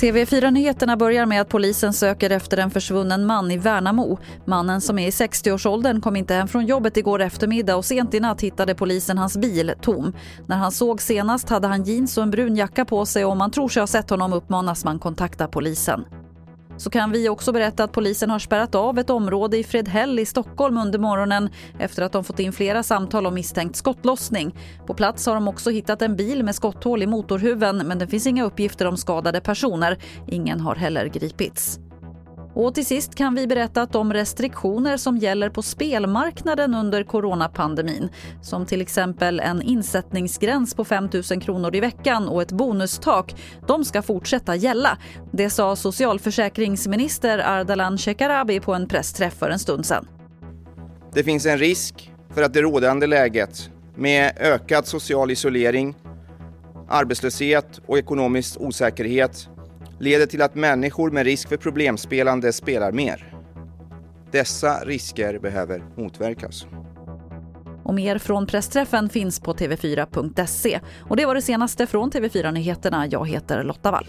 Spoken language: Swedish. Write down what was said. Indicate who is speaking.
Speaker 1: TV4-nyheterna börjar med att polisen söker efter en försvunnen man i Värnamo. Mannen som är i 60-årsåldern kom inte hem från jobbet igår eftermiddag och sent i natt hittade polisen hans bil tom. När han såg senast hade han jeans och en brun jacka på sig och om man tror sig ha sett honom uppmanas man kontakta polisen så kan vi också berätta att polisen har spärrat av ett område i Fredhäll i Stockholm under morgonen efter att de fått in flera samtal om misstänkt skottlossning. På plats har de också hittat en bil med skotthål i motorhuven men det finns inga uppgifter om skadade personer. Ingen har heller gripits. Och till sist kan vi berätta att de restriktioner som gäller på spelmarknaden under coronapandemin, som till exempel en insättningsgräns på 5 000 kronor i veckan och ett bonustak, de ska fortsätta gälla. Det sa socialförsäkringsminister Ardalan Shekarabi på en pressträff för en stund sedan.
Speaker 2: Det finns en risk för att det rådande läget med ökad social isolering, arbetslöshet och ekonomisk osäkerhet leder till att människor med risk för problemspelande spelar mer. Dessa risker behöver motverkas.
Speaker 1: Och mer från pressträffen finns på tv4.se. Och det var det senaste från TV4 Nyheterna. Jag heter Lotta Wall.